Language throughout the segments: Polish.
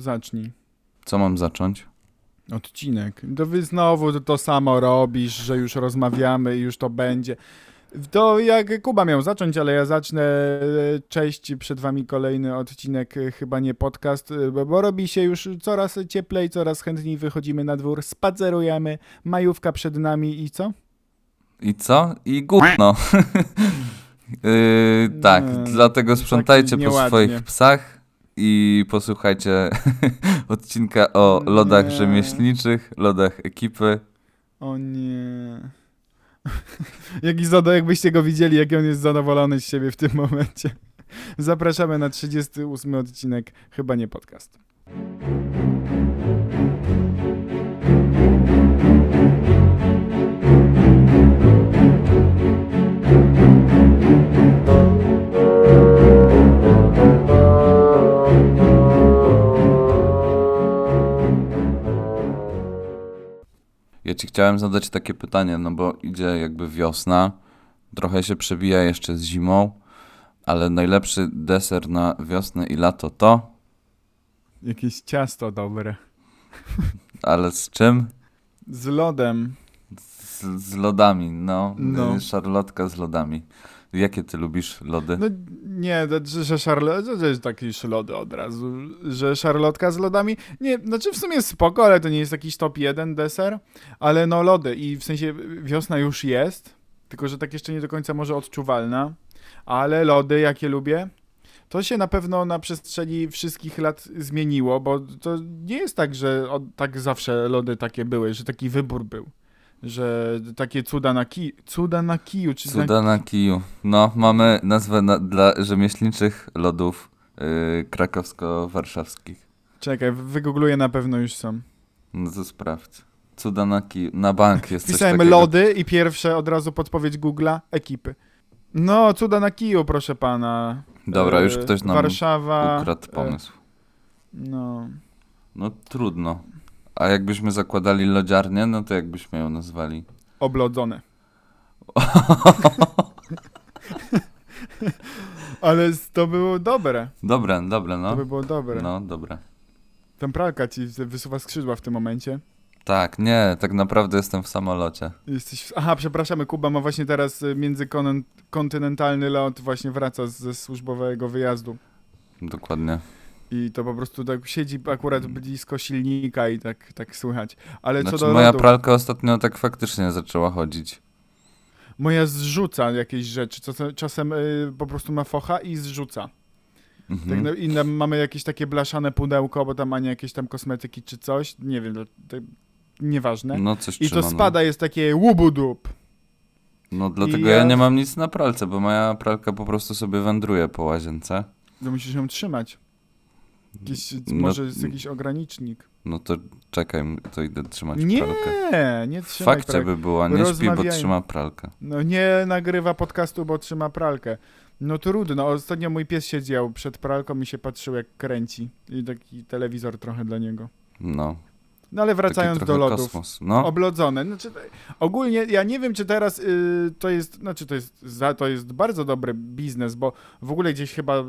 Zacznij. Co mam zacząć? Odcinek. To wy znowu to samo robisz, że już rozmawiamy i już to będzie. To jak Kuba miał zacząć, ale ja zacznę. Cześć, przed wami kolejny odcinek, chyba nie podcast, bo, robi się już coraz cieplej, coraz chętniej wychodzimy na dwór, spacerujemy, majówka przed nami i co? I co? I gówno. yy, tak, Nie, dlatego tak sprzątajcie po swoich psach i posłuchajcie odcinka o lodach Nie. rzemieślniczych, lodach ekipy. O nie. Jaki zado, jakbyście go widzieli, jaki on jest zadowolony z siebie w tym momencie. Zapraszamy na 38 odcinek, chyba nie podcast. Ci chciałem zadać takie pytanie, no bo idzie jakby wiosna, trochę się przebija jeszcze z zimą, ale najlepszy deser na wiosnę i lato to, Jakieś ciasto dobre. ale z czym? Z lodem. Z, z lodami, no. No. no. Szarlotka z lodami. Jakie ty lubisz lody? No nie, to, że, że szarlotka, to jest taki lody od razu, że szarlotka z lodami, nie, znaczy w sumie jest spoko, ale to nie jest jakiś top 1 deser, ale no lody i w sensie wiosna już jest, tylko że tak jeszcze nie do końca może odczuwalna, ale lody jakie lubię, to się na pewno na przestrzeni wszystkich lat zmieniło, bo to nie jest tak, że od, tak zawsze lody takie były, że taki wybór był. Że takie cuda na kiju, cuda na kiju, czy na Cuda na kiju. No, mamy nazwę na, dla rzemieślniczych lodów yy, krakowsko-warszawskich. Czekaj, wygoogluję, na pewno już są. No to sprawdź. Cuda na kiju. Na bank jest coś Wpisałem takiego. lody i pierwsze od razu podpowiedź Google'a, ekipy. No, cuda na kiju, proszę pana. Dobra, już E, ktoś nam Warszawa. ukradł e, pomysł. No. No trudno. A jakbyśmy zakładali lodziarnię, no to jakbyśmy ją nazwali? Oblodzone. Ale to było dobre. Dobre, dobre, To no. by było dobre. No, dobre. Ten pralka ci wysuwa skrzydła w tym momencie. Tak, nie, tak naprawdę jestem w samolocie. Jesteś... Aha, przepraszamy, Kuba ma właśnie teraz y, międzykontynentalny lot, właśnie wraca ze służbowego wyjazdu. Dokładnie. I to po prostu tak siedzi akurat blisko silnika i tak, tak słychać. Ale Znaczy, co do moja pralka ostatnio tak faktycznie zaczęła chodzić. moja zrzuca jakieś rzeczy. Czasem, czasem y, po prostu ma focha i zrzuca. Mhm. Tak, no, I na, mamy jakieś takie blaszane pudełko, bo tam ma nie jakieś tam kosmetyki czy coś. Nie wiem, to, to, nieważne. No coś I trzyma, to no. spada, jest takie łubudup. No dlatego ja... ja- nie mam nic na pralce, bo moja pralka po prostu sobie wędruje po łazience. To musisz ją trzymać. Jakiś, No, może jest jakiś ogranicznik. No to czekaj, to idę trzymać Nie, pralkę. nie trzymaj Fakcie pralki. by była, nie śpi, bo trzyma pralkę. No nie nagrywa podcastu, bo trzyma pralkę. No trudno. Ostatnio mój pies siedział przed pralką i się patrzył jak kręci. I taki telewizor trochę dla niego. No, No ale wracając do lodów. kosmos. No, Oblodzone. Znaczy, ogólnie ja nie wiem, czy teraz y, to jest, znaczy to jest, za, to jest bardzo dobry biznes, bo w ogóle gdzieś chyba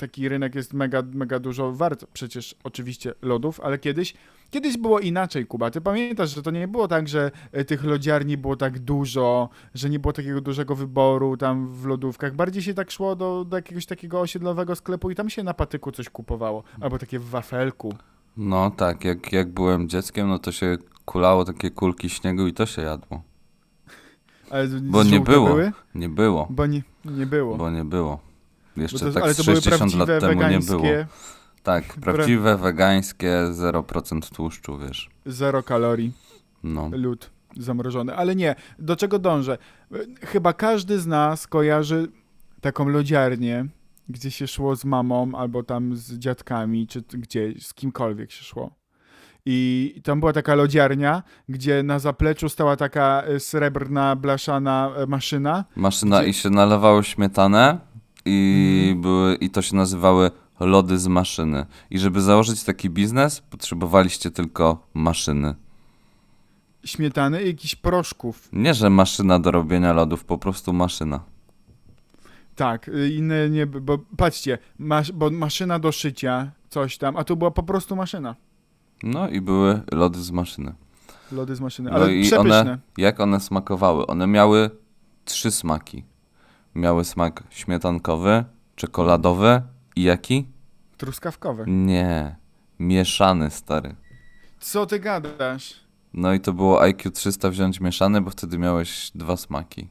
taki rynek jest mega, mega dużo wart przecież oczywiście lodów, ale kiedyś, kiedyś było inaczej, Kuba. Ty pamiętasz, że to nie było tak, że y, tych lodziarni było tak dużo, że nie było takiego dużego wyboru tam w lodówkach. Bardziej się tak szło do, do jakiegoś takiego osiedlowego sklepu i tam się na patyku coś kupowało. Albo takie w wafelku. no tak, jak, jak byłem dzieckiem, no to się kulało takie kulki śniegu i to się jadło. Ale Bo nie było. Były? Nie było, Bo nie, nie było. bo nie było. Jeszcze to, tak ale z to były 60 prawdziwe lat temu nie wegańskie, było. Tak, prawdziwe, wegańskie, 0% tłuszczu, wiesz. zero kalorii, No. lód zamrożony. Ale nie, do czego dążę? Chyba każdy z nas kojarzy taką lodziarnię, gdzie się szło z mamą albo tam z dziadkami, czy gdzie, z kimkolwiek się szło. I tam była taka lodziarnia, gdzie na zapleczu stała taka e, srebrna, blaszana e, maszyna. Maszyna Gdzie- i się nalewało śmietanę i, Mhm. były, i to się nazywały lody z maszyny. I żeby założyć taki biznes, potrzebowaliście tylko maszyny. Śmietany i jakichś proszków. Nie, że maszyna do robienia lodów, po prostu maszyna. Tak, y, inne nie, bo patrzcie, masz, bo maszyna do szycia coś tam, a tu była po prostu maszyna. No i były lody z maszyny. Lody z maszyny, No ale i przepyszne. one, jak one smakowały? One miały trzy smaki. Miały smak śmietankowy, czekoladowy i jaki? Truskawkowe. Nie, mieszany stary. Co ty gadasz? No i to było IQ 300 wziąć mieszany, bo wtedy miałeś dwa smaki.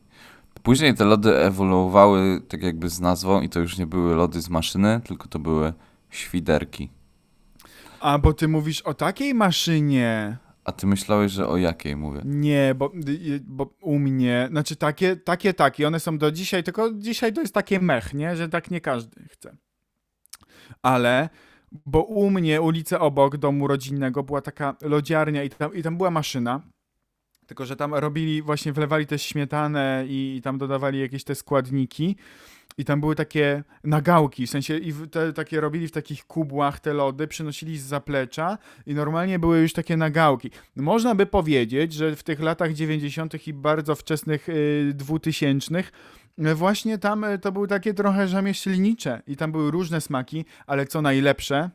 Później te lody ewoluowały tak jakby z nazwą i to już nie były lody z maszyny, tylko to były świderki. A, bo ty mówisz o takiej maszynie. A ty myślałeś, że o jakiej mówię? Nie, bo, y, bo u mnie, znaczy takie, takie, takie, one są do dzisiaj, tylko dzisiaj to jest takie mech, nie? Że tak nie każdy chce. Ale, bo u mnie, ulicę obok domu rodzinnego była taka lodziarnia i tam, i tam była maszyna, tylko że tam robili, właśnie wlewali też śmietanę i, i tam dodawali jakieś te składniki i tam były takie nagałki, w sensie i te, takie robili w takich kubłach te lody, przynosili z zaplecza i normalnie były już takie nagałki. Można by powiedzieć, że w tych latach 90. i bardzo wczesnych y, 2000 y, właśnie tam y, to były takie trochę rzemieślnicze i tam były różne smaki, ale co najlepsze,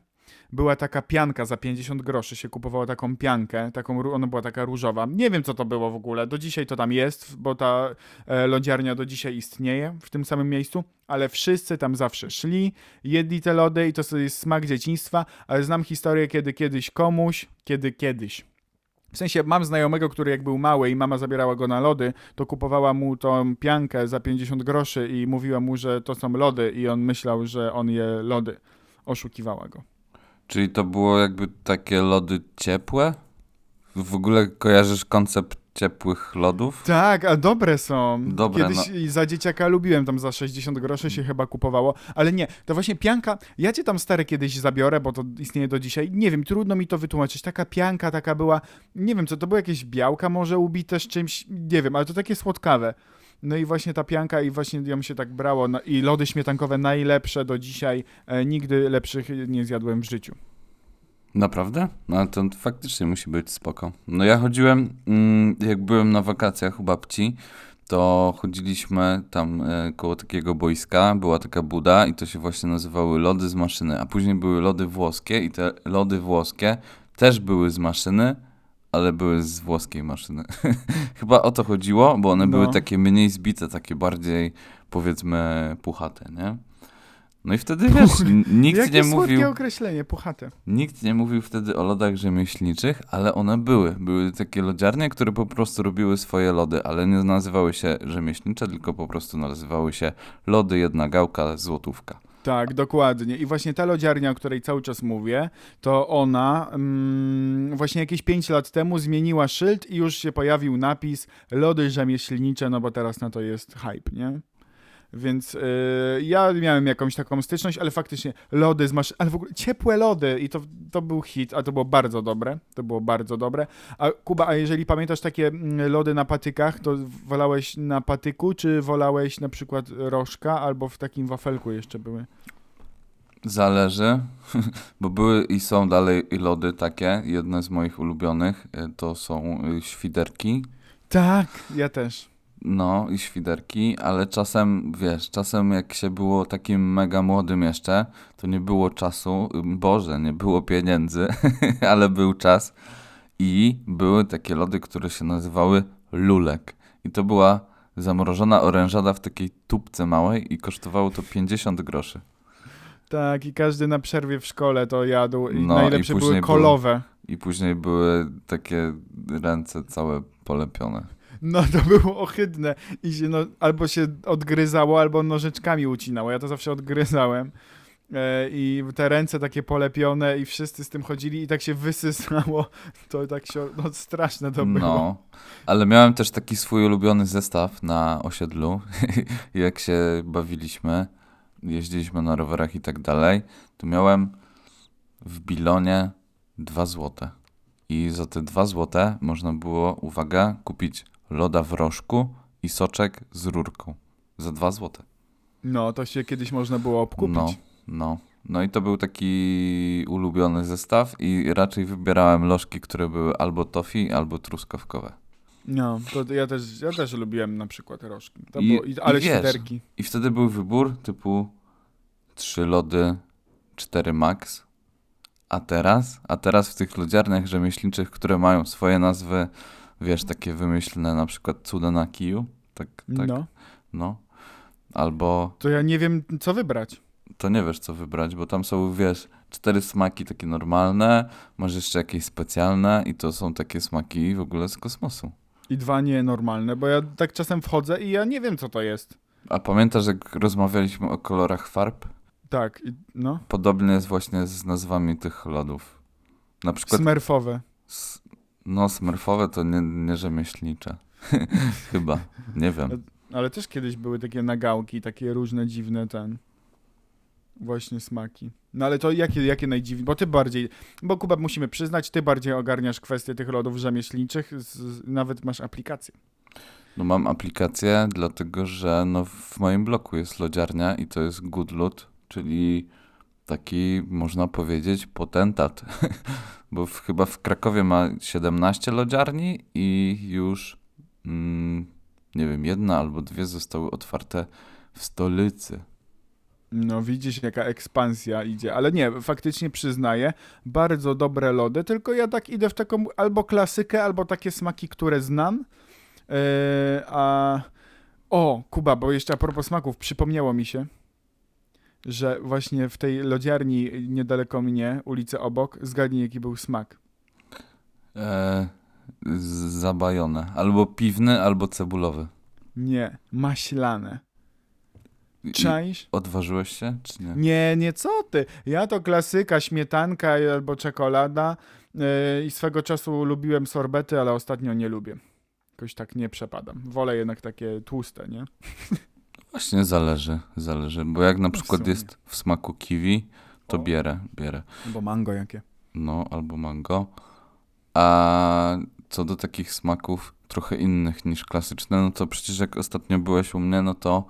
była taka pianka za 50 groszy, się kupowało taką piankę, taką, ona była taka różowa. Nie wiem, co to było w ogóle, do dzisiaj to tam jest, bo ta e, lodziarnia do dzisiaj istnieje w tym samym miejscu, ale wszyscy tam zawsze szli, jedli te lody i to jest smak dzieciństwa, ale znam historię, kiedy kiedyś komuś, kiedy kiedyś, w sensie mam znajomego, który jak był mały i mama zabierała go na lody, to kupowała mu tą piankę za 50 groszy i mówiła mu, że to są lody i on myślał, że on je lody. Oszukiwała go. Czyli to było jakby takie lody ciepłe? W ogóle kojarzysz koncept ciepłych lodów? Tak, a dobre są. Dobre, Kiedyś i za dzieciaka lubiłem, tam za 60 groszy się chyba kupowało, ale nie, to właśnie pianka, ja cię tam stary kiedyś zabiorę, bo to istnieje do dzisiaj, nie wiem, trudno mi to wytłumaczyć, taka pianka taka była, nie wiem co, to były jakieś białka może ubite z czymś, nie wiem, ale to takie słodkawe. No i właśnie ta pianka i właśnie ją się tak brało no, i lody śmietankowe najlepsze do dzisiaj, e, nigdy lepszych nie zjadłem w życiu. Naprawdę? No to faktycznie musi być spoko. No ja chodziłem, mm, jak byłem na wakacjach u babci, to chodziliśmy tam e, koło takiego boiska, była taka buda i to się właśnie nazywały lody z maszyny, a później były lody włoskie i te lody włoskie też były z maszyny, ale były z włoskiej maszyny. Chyba o to chodziło, bo one No. były takie mniej zbite, takie bardziej powiedzmy puchate, nie? No i wtedy wiesz, nikt Jakie nie słodkie mówił... określenie, puchate. Nikt nie mówił wtedy o lodach rzemieślniczych, ale one były. Były takie lodziarnie, które po prostu robiły swoje lody, ale nie nazywały się rzemieślnicze, tylko po prostu nazywały się lody jedna gałka złotówka. Tak, dokładnie. I właśnie ta lodziarnia, o której cały czas mówię, to ona mm, właśnie jakieś 5 lat temu zmieniła szyld i już się pojawił napis lody rzemieślnicze, no bo teraz na to jest hype, nie? Więc y, ja miałem jakąś taką styczność, ale faktycznie lody z maszyn, ale w ogóle ciepłe lody i to, to był hit, a to było bardzo dobre, to było bardzo dobre. A Kuba, a jeżeli pamiętasz takie mm, lody na patykach, to wolałeś na patyku, czy wolałeś na przykład rożka, albo w takim wafelku jeszcze były? Zależy, bo były i są dalej lody takie. Jedne z moich ulubionych y, to są y, świderki. Tak, ja też. No i świderki, ale czasem, wiesz, czasem jak się było takim mega młodym jeszcze, to nie było czasu, Boże, nie było pieniędzy, ale był czas i były takie lody, które się nazywały lulek. I to była zamrożona orężada w takiej tubce małej i kosztowało to 50 groszy. Tak, i każdy na przerwie w szkole to jadł. I No, i najlepsze były później kolowe. I później były takie ręce całe polepione. No to było ohydne. I się, no, albo się odgryzało, albo nożyczkami ucinało. Ja to zawsze odgryzałem. E, I te ręce takie polepione i wszyscy z tym chodzili i tak się wysysało. To tak się, no straszne to było. No, ale miałem też taki swój ulubiony zestaw na osiedlu. Jak się bawiliśmy, jeździliśmy na rowerach i tak dalej, to miałem w bilonie 2 złote. I za te 2 złote można było, uwaga, kupić loda w rożku i soczek z rurką. Za 2 złote. No, to się kiedyś można było obkupić. No, no. No i to był taki ulubiony zestaw i raczej wybierałem lożki, które były albo tofi, albo truskawkowe. No, to ja też, ja też lubiłem na przykład rożki. To I- było, i, ale i wiesz, świderki. I wtedy był wybór typu 3 lody, 4 max A teraz? A teraz w tych lodziarniach rzemieślniczych, które mają swoje nazwy, wiesz, takie wymyślne, na przykład cuda na kiju, tak, tak, no. No, Albo to ja nie wiem, co wybrać. to nie wiesz, co wybrać, bo tam są, wiesz, cztery smaki takie normalne, masz jeszcze jakieś specjalne i to są takie smaki w ogóle z kosmosu. I dwa nienormalne, bo ja tak czasem wchodzę i ja nie wiem, co to jest. A pamiętasz, jak rozmawialiśmy o kolorach farb? Tak, no. Podobnie jest właśnie z nazwami tych lodów. Na przykład, Smerfowe. s- no smurfowe to nie, nie rzemieślnicze. Chyba, nie wiem. Ale też kiedyś były takie nagałki, takie różne dziwne ten. Właśnie smaki. No ale to jakie, jakie najdziwniejsze? Bo ty bardziej. Bo Kuba, musimy przyznać, ty bardziej ogarniasz kwestię tych lodów rzemieślniczych, z, nawet masz aplikację. No mam aplikację, dlatego że no w moim bloku jest lodziarnia i to jest Good Lud, czyli taki, można powiedzieć, potentat. Bo w, chyba w Krakowie ma 17 lodziarni i już, mm, nie wiem, jedna albo dwie zostały otwarte w stolicy. No widzisz, jaka ekspansja idzie. Ale nie, faktycznie przyznaję, bardzo dobre lody, tylko ja tak idę w taką albo klasykę, albo takie smaki, które znam. Yy, a. O, Kuba, bo jeszcze a propos smaków, przypomniało mi się, że właśnie w tej lodziarni niedaleko mnie, ulicy obok, zgadnij jaki był smak. E, z- zabajone. Albo piwny, albo cebulowy. Nie, maślane. Czaisz? Odważyłeś się, czy nie? Nie, nie, co ty? Ja to klasyka, śmietanka albo czekolada. Yy, I swego czasu lubiłem sorbety, ale ostatnio nie lubię. Jakoś tak nie przepadam. Wolę jednak takie tłuste, nie? Właśnie zależy, zależy. Bo jak na przykład jest w smaku kiwi, to O. bierę, bierę. Bo mango jakie. No, albo mango. A co do takich smaków trochę innych niż klasyczne, no to przecież jak ostatnio byłeś u mnie, no to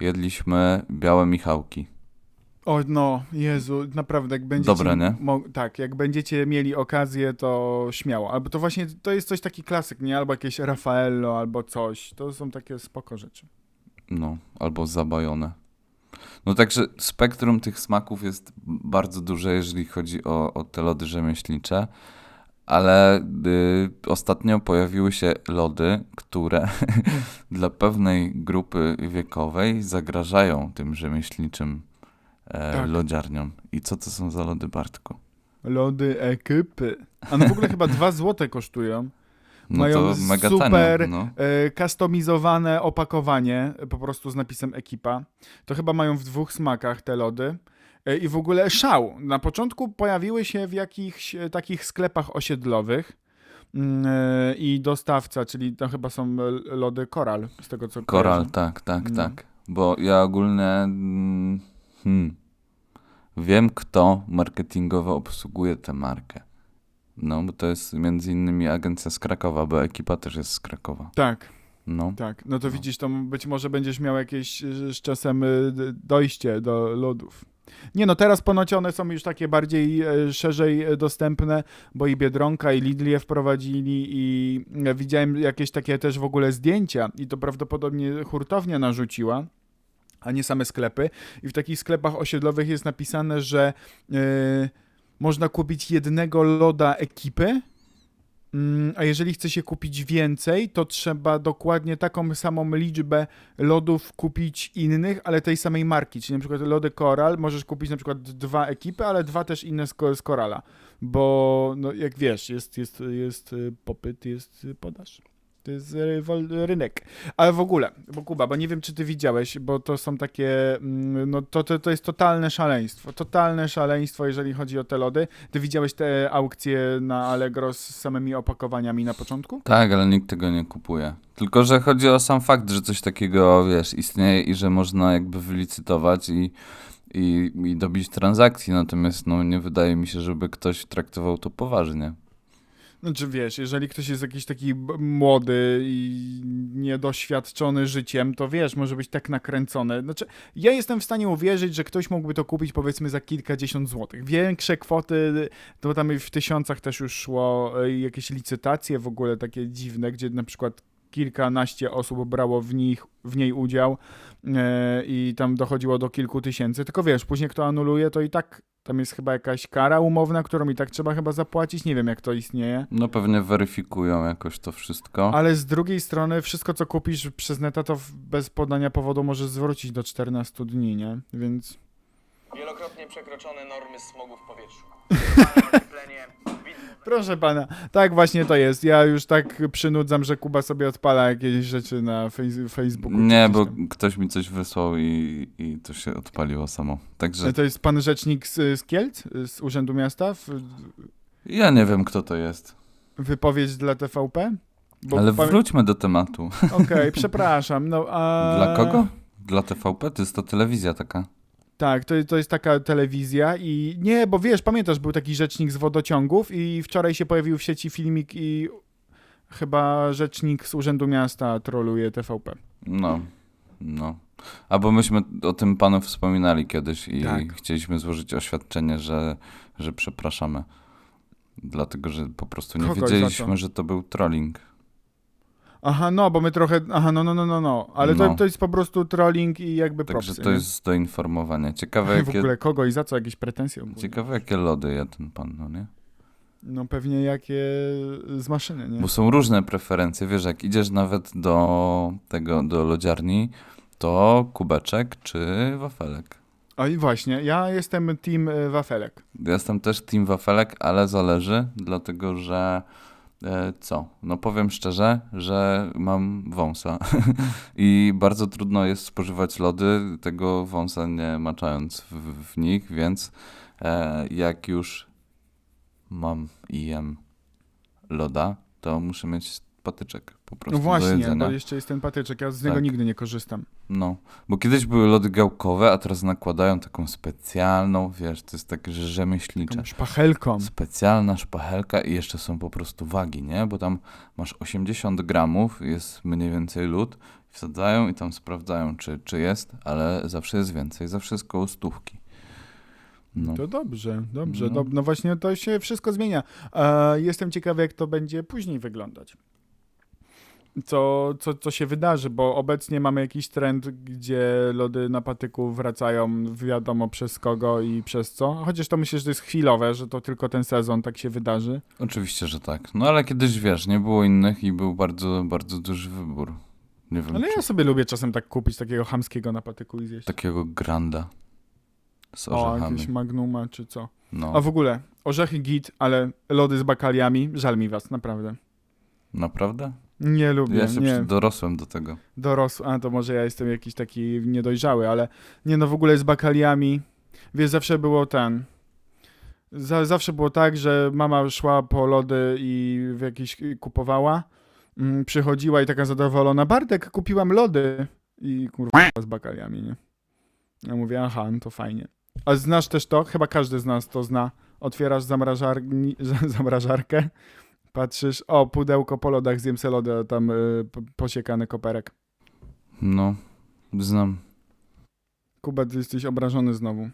jedliśmy białe Michałki. O, no, Jezu, naprawdę, jak będziecie... Dobre, nie? Tak, jak będziecie mieli okazję, to śmiało. Albo to właśnie, to jest coś taki klasyk, nie? Albo jakieś Raffaello, albo coś. To są takie spoko rzeczy. No, albo zabajone. No także spektrum tych smaków jest bardzo duże, jeżeli chodzi o, o te lody rzemieślnicze, ale y, ostatnio pojawiły się lody, które dla pewnej grupy wiekowej zagrażają tym rzemieślniczym e, Tak. lodziarniom. I co to są za lody, Bartku? Lody ekipy. A no w ogóle chyba dwa złote kosztują. No Mają super- tanio. No. E, customizowane opakowanie, po prostu z napisem ekipa. To chyba mają w dwóch smakach te lody. E, I w ogóle szał. Na początku pojawiły się w jakichś e, takich sklepach osiedlowych. Mm, I dostawca, czyli to chyba są lody Koral, z tego co Koral, kojarzę. tak, tak, No. tak. Bo ja ogólnie mm, hmm, wiem, kto marketingowo obsługuje tę markę. No, bo to jest między innymi agencja z Krakowa, bo ekipa też jest z Krakowa. Tak, No, tak. No to No. widzisz, to być może będziesz miał jakieś e, z czasem d- dojście do lodów. Nie no, teraz ponoć one są już takie bardziej e, szerzej dostępne, bo i Biedronka i Lidl je wprowadzili i widziałem jakieś takie też w ogóle zdjęcia i to prawdopodobnie hurtownia narzuciła, a nie same sklepy. I w takich sklepach osiedlowych jest napisane, że e, można kupić jednego loda ekipy, Mm, A jeżeli chce się kupić więcej, to trzeba dokładnie taką samą liczbę lodów kupić innych, ale tej samej marki. Czyli na przykład lody Coral możesz kupić na przykład dwa ekipy, ale dwa też inne z, z Corala. Bo no, jak wiesz, jest, jest, jest popyt, jest podaż. To jest rynek. Ale w ogóle, bo Kuba, bo nie wiem, czy ty widziałeś, bo to są takie, mm, no to, to, to jest totalne szaleństwo. Totalne szaleństwo, jeżeli chodzi o te lody. Ty widziałeś te aukcje na Allegro z samymi opakowaniami na początku? tak, ale nikt tego nie kupuje. Tylko, że chodzi o sam fakt, że coś takiego, wiesz, istnieje i że można jakby wylicytować i, i, i dobić transakcji, natomiast no, nie wydaje mi się, żeby ktoś traktował to poważnie. Znaczy wiesz, jeżeli ktoś jest jakiś taki młody i niedoświadczony życiem, to wiesz, może być tak nakręcony. Znaczy, ja jestem w stanie uwierzyć, że ktoś mógłby to kupić powiedzmy za kilkadziesiąt złotych. Większe kwoty, to tam w tysiącach też już szło e, jakieś licytacje w ogóle takie dziwne, gdzie na przykład kilkanaście osób brało w, nich, w niej udział e, i tam dochodziło do kilku tysięcy. Tylko wiesz, później kto anuluje, to i tak tam jest chyba jakaś kara umowna, którą i tak trzeba chyba zapłacić. Nie wiem, jak to istnieje. No pewnie weryfikują jakoś to wszystko. Ale z drugiej strony, wszystko co kupisz przez neta, to bez podania powodu możesz zwrócić do 14 dni, nie? Więc. Wielokrotnie przekroczone normy smogu w powietrzu. Proszę pana, tak właśnie to jest. Ja już tak przynudzam, że Kuba sobie odpala jakieś rzeczy na fejs- Facebooku. czy Nie, bo tam. ktoś mi coś wysłał i, i to się odpaliło samo. Także To jest pan rzecznik z, z Kielc, z Urzędu Miasta? W, ja nie wiem, kto to jest. wypowiedź dla TVP? Bo Ale pamię- wróćmy do tematu. Okej, przepraszam. No, a... Dla kogo? Dla TVP? To jest to telewizja taka. Tak, to, to jest taka telewizja i nie, bo wiesz, pamiętasz, był taki rzecznik z wodociągów i wczoraj się pojawił w sieci filmik i chyba rzecznik z Urzędu Miasta troluje TVP. No, no. Albo myśmy o tym panu wspominali kiedyś i Tak. chcieliśmy złożyć oświadczenie, że, że przepraszamy. Dlatego, że po prostu nie Kogo za wiedzieliśmy, że to był trolling. Aha, no, bo my trochę, aha, no, no, no, no, no, ale To, No. to jest po prostu trolling i jakby Także propsy, to nie? jest do informowania. Ciekawe W jakie, ogóle kogo i za co jakieś pretensje? ogólnie? ciekawe, jakie lody je ten pan, no nie? No pewnie jakie z maszyny, nie? Bo są różne preferencje. Wiesz, jak idziesz nawet do tego, do lodziarni, to kubeczek czy wafelek. O i właśnie, ja jestem team y, wafelek. Ja Jestem też team wafelek, ale zależy, dlatego że e, co? No powiem szczerze, że mam wąsa i bardzo trudno jest spożywać lody, tego wąsa nie maczając w, w nich, więc e, jak już mam i jem loda, to muszę mieć patyczek po prostu No właśnie, bo jeszcze jest ten patyczek, ja z niego Tak. nigdy nie korzystam. No, bo kiedyś były lody gałkowe, a teraz nakładają taką specjalną, wiesz, to jest takie rzemieślnicze. Taką szpachelką. Specjalna szpachelka i jeszcze są po prostu wagi, nie? Bo tam masz 80 gramów, jest mniej więcej lód, wsadzają i tam sprawdzają, czy, czy jest, ale zawsze jest więcej, zawsze jest koło stówki. No. To dobrze, dobrze. No. No. no właśnie to się wszystko zmienia. E, jestem ciekawy, jak to będzie później wyglądać. Co, co, co się wydarzy, bo obecnie mamy jakiś trend, gdzie lody na patyku wracają wiadomo przez kogo i przez co. Chociaż to myślę, że to jest chwilowe, że to tylko ten sezon tak się wydarzy. Oczywiście, że tak. No ale kiedyś, wiesz, nie było innych i był bardzo, bardzo duży wybór. Nie wiem, Ale czy ja sobie lubię czasem tak kupić takiego hamskiego na patyku i zjeść. takiego granda z o, orzechami. jakieś magnuma czy co. No, A w ogóle, orzechy git, ale lody z bakaliami, żal mi was, naprawdę. naprawdę? Nie lubię, Ja się nie. dorosłem do tego. dorosły, a to może ja jestem jakiś taki niedojrzały, ale nie no w ogóle z bakaliami, wiesz, zawsze było ten, za, zawsze było tak, że mama szła po lody i w jakieś kupowała, mm, przychodziła i taka zadowolona, Bartek, kupiłam lody i kurwa z bakaliami, nie? Ja mówię, aha, no to fajnie. A znasz też to? Chyba każdy z nas to zna. Otwierasz zamrażar... zamrażarkę, patrzysz, o, pudełko po lodach, zjem se lody, tam y, posiekany koperek. No, znam. Kuba, ty jesteś obrażony znowu.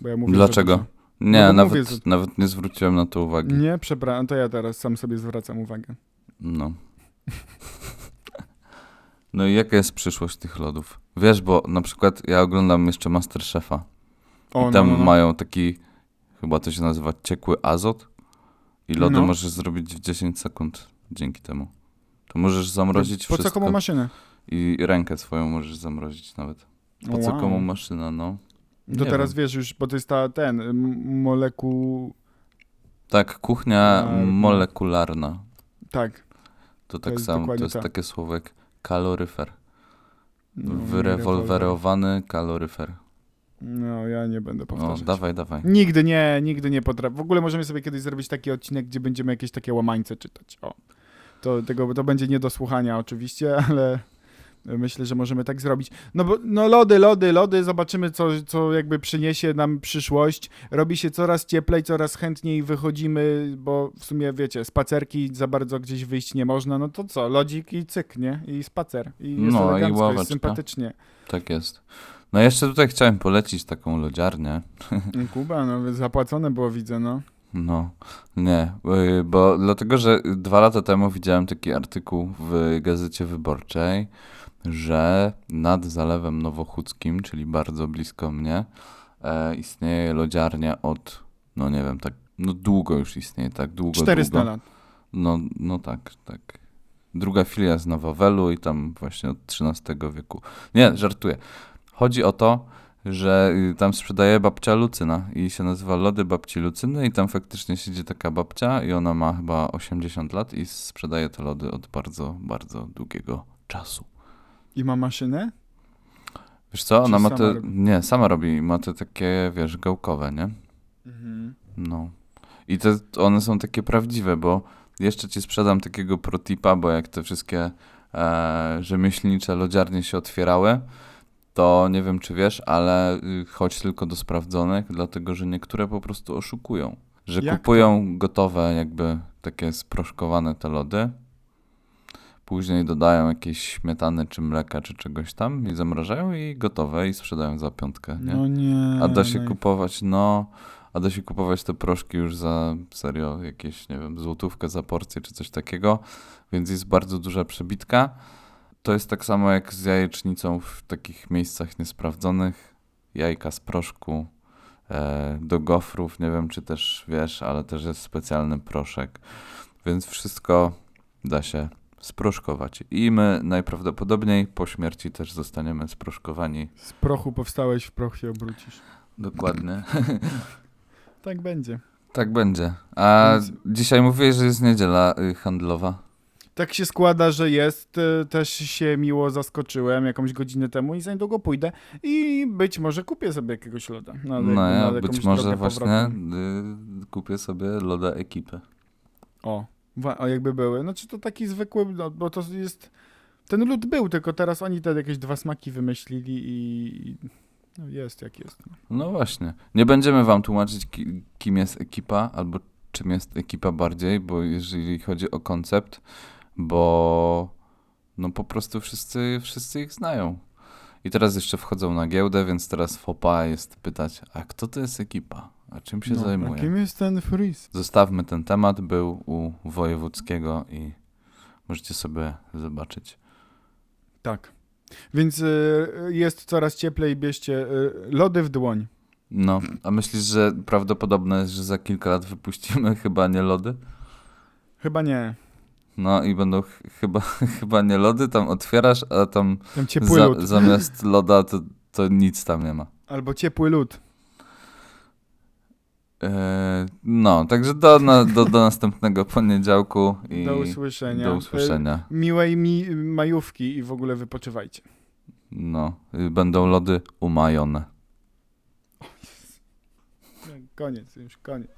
Bo ja mówię, Dlaczego? Że Nie, No nawet, mówię, że- nawet nie zwróciłem na to uwagi. Nie, przepraszam, to ja teraz sam sobie zwracam uwagę. No. No i jaka jest przyszłość tych lodów? Wiesz, bo na przykład ja oglądam jeszcze Masterchefa O, i tam no, no, no. mają taki, chyba to się nazywa ciekły azot i lody No. możesz zrobić w 10 sekund dzięki temu. To możesz zamrozić Po co wszystko komu maszynę? i rękę swoją możesz zamrozić nawet. Po co Wow. komu maszyna, no. To Nie teraz wiem. wiesz już, bo to jest ta, ten, m- molekuł... Tak, kuchnia Arno. molekularna. Tak. To tak samo, to jest to. takie słowo jak kaloryfer. No, Wyrewolwerowany kaloryfer. No, ja nie będę No, powtarzać. dawaj, dawaj. Nigdy nie, nigdy nie potrafię. W ogóle możemy sobie kiedyś zrobić taki odcinek, gdzie będziemy jakieś takie łamańce czytać. O. To, tego, to będzie nie do słuchania oczywiście, ale myślę, że możemy tak zrobić. No bo no lody, lody, lody, zobaczymy co, co jakby przyniesie nam przyszłość. Robi się coraz cieplej, coraz chętniej wychodzimy, bo w sumie wiecie, spacerki za bardzo gdzieś wyjść nie można, no to co, lodzik i cyk, nie? I spacer. I jest No, i elegancko, ławeczka. jest sympatycznie. Tak jest. No jeszcze tutaj chciałem polecić taką lodziarnię. Kuba, no zapłacone było widzę, no. No, nie, bo dlatego, że dwa lata temu widziałem taki artykuł w Gazecie Wyborczej, że nad Zalewem Nowochódzkim, czyli bardzo blisko mnie, e, istnieje lodziarnia od, no nie wiem, tak, no długo już istnieje, tak długo, 400 długo. lat. No, no tak, tak. Druga filia z Nowowelu i tam właśnie od XIII wieku. Nie, żartuję. Chodzi o to, że y, tam sprzedaje babcia Lucyna i się nazywa Lody Babci Lucyny i tam faktycznie siedzi taka babcia i ona ma chyba 80 lat i sprzedaje te lody od bardzo, bardzo długiego czasu. I ma maszynę? Wiesz co, ona Czy ma sama te, robi? nie, sama robi, ma te takie, wiesz, gałkowe, nie? Mhm. No. I te, one są takie prawdziwe, bo jeszcze ci sprzedam takiego protipa, bo jak te wszystkie e, rzemieślnicze lodziarnie się otwierały, to nie wiem czy wiesz, ale y, chodź tylko do sprawdzonych, dlatego że niektóre po prostu oszukują. Że Jak to? kupują gotowe, jakby takie sproszkowane te lody, później dodają jakieś śmietany czy mleka czy czegoś tam i zamrażają i gotowe i sprzedają za piątkę, nie? No nie. A da się no kupować, no, a da się kupować te proszki już za serio jakieś, nie wiem, złotówkę za porcję czy coś takiego, więc jest bardzo duża przebitka. To jest tak samo jak z jajecznicą w takich miejscach niesprawdzonych. Jajka z proszku e, do gofrów, nie wiem czy też wiesz, ale też jest specjalny proszek, więc wszystko da się sproszkować. I my najprawdopodobniej po śmierci też zostaniemy sproszkowani. Z prochu powstałeś, w proch się obrócisz. Dokładnie. Tak będzie. Tak będzie. A Więc- dzisiaj mówiłeś, że jest niedziela y, handlowa. Tak się składa, że jest. e, Też się miło zaskoczyłem jakąś godzinę temu i za niedługo pójdę i być może kupię sobie jakiegoś loda. Na, No ja być może właśnie y, kupię sobie loda ekipy. O, o, jakby były. Znaczy to taki zwykły, no, bo to jest... Ten lód był, tylko teraz oni te jakieś dwa smaki wymyślili i... no jest jak jest. No właśnie. Nie będziemy wam tłumaczyć, ki, kim jest ekipa, albo czym jest ekipa bardziej, bo jeżeli chodzi o koncept, bo no po prostu wszyscy, wszyscy ich znają. I teraz jeszcze wchodzą na giełdę, więc teraz fopa jest pytać, a kto to jest ekipa? A czym się no, zajmuje? A kim jest ten Freeze? Zostawmy ten temat, był u Wojewódzkiego i możecie sobie zobaczyć. Tak. Więc y, jest coraz cieplej, bierzcie y, lody w dłoń. No, a myślisz, że prawdopodobne jest, że za kilka lat wypuścimy chyba nie lody? Chyba nie. No i będą ch- chyba, chyba nie lody, tam otwierasz, a tam Tam ciepły za, lód. zamiast loda to, to nic tam nie ma. Albo ciepły lód. Eee, no, także do, na, do, do następnego poniedziałku i Do usłyszenia. do usłyszenia. Y, miłej mi majówki i w ogóle wypoczywajcie. No, y, będą lody umajone. Koniec, już koniec.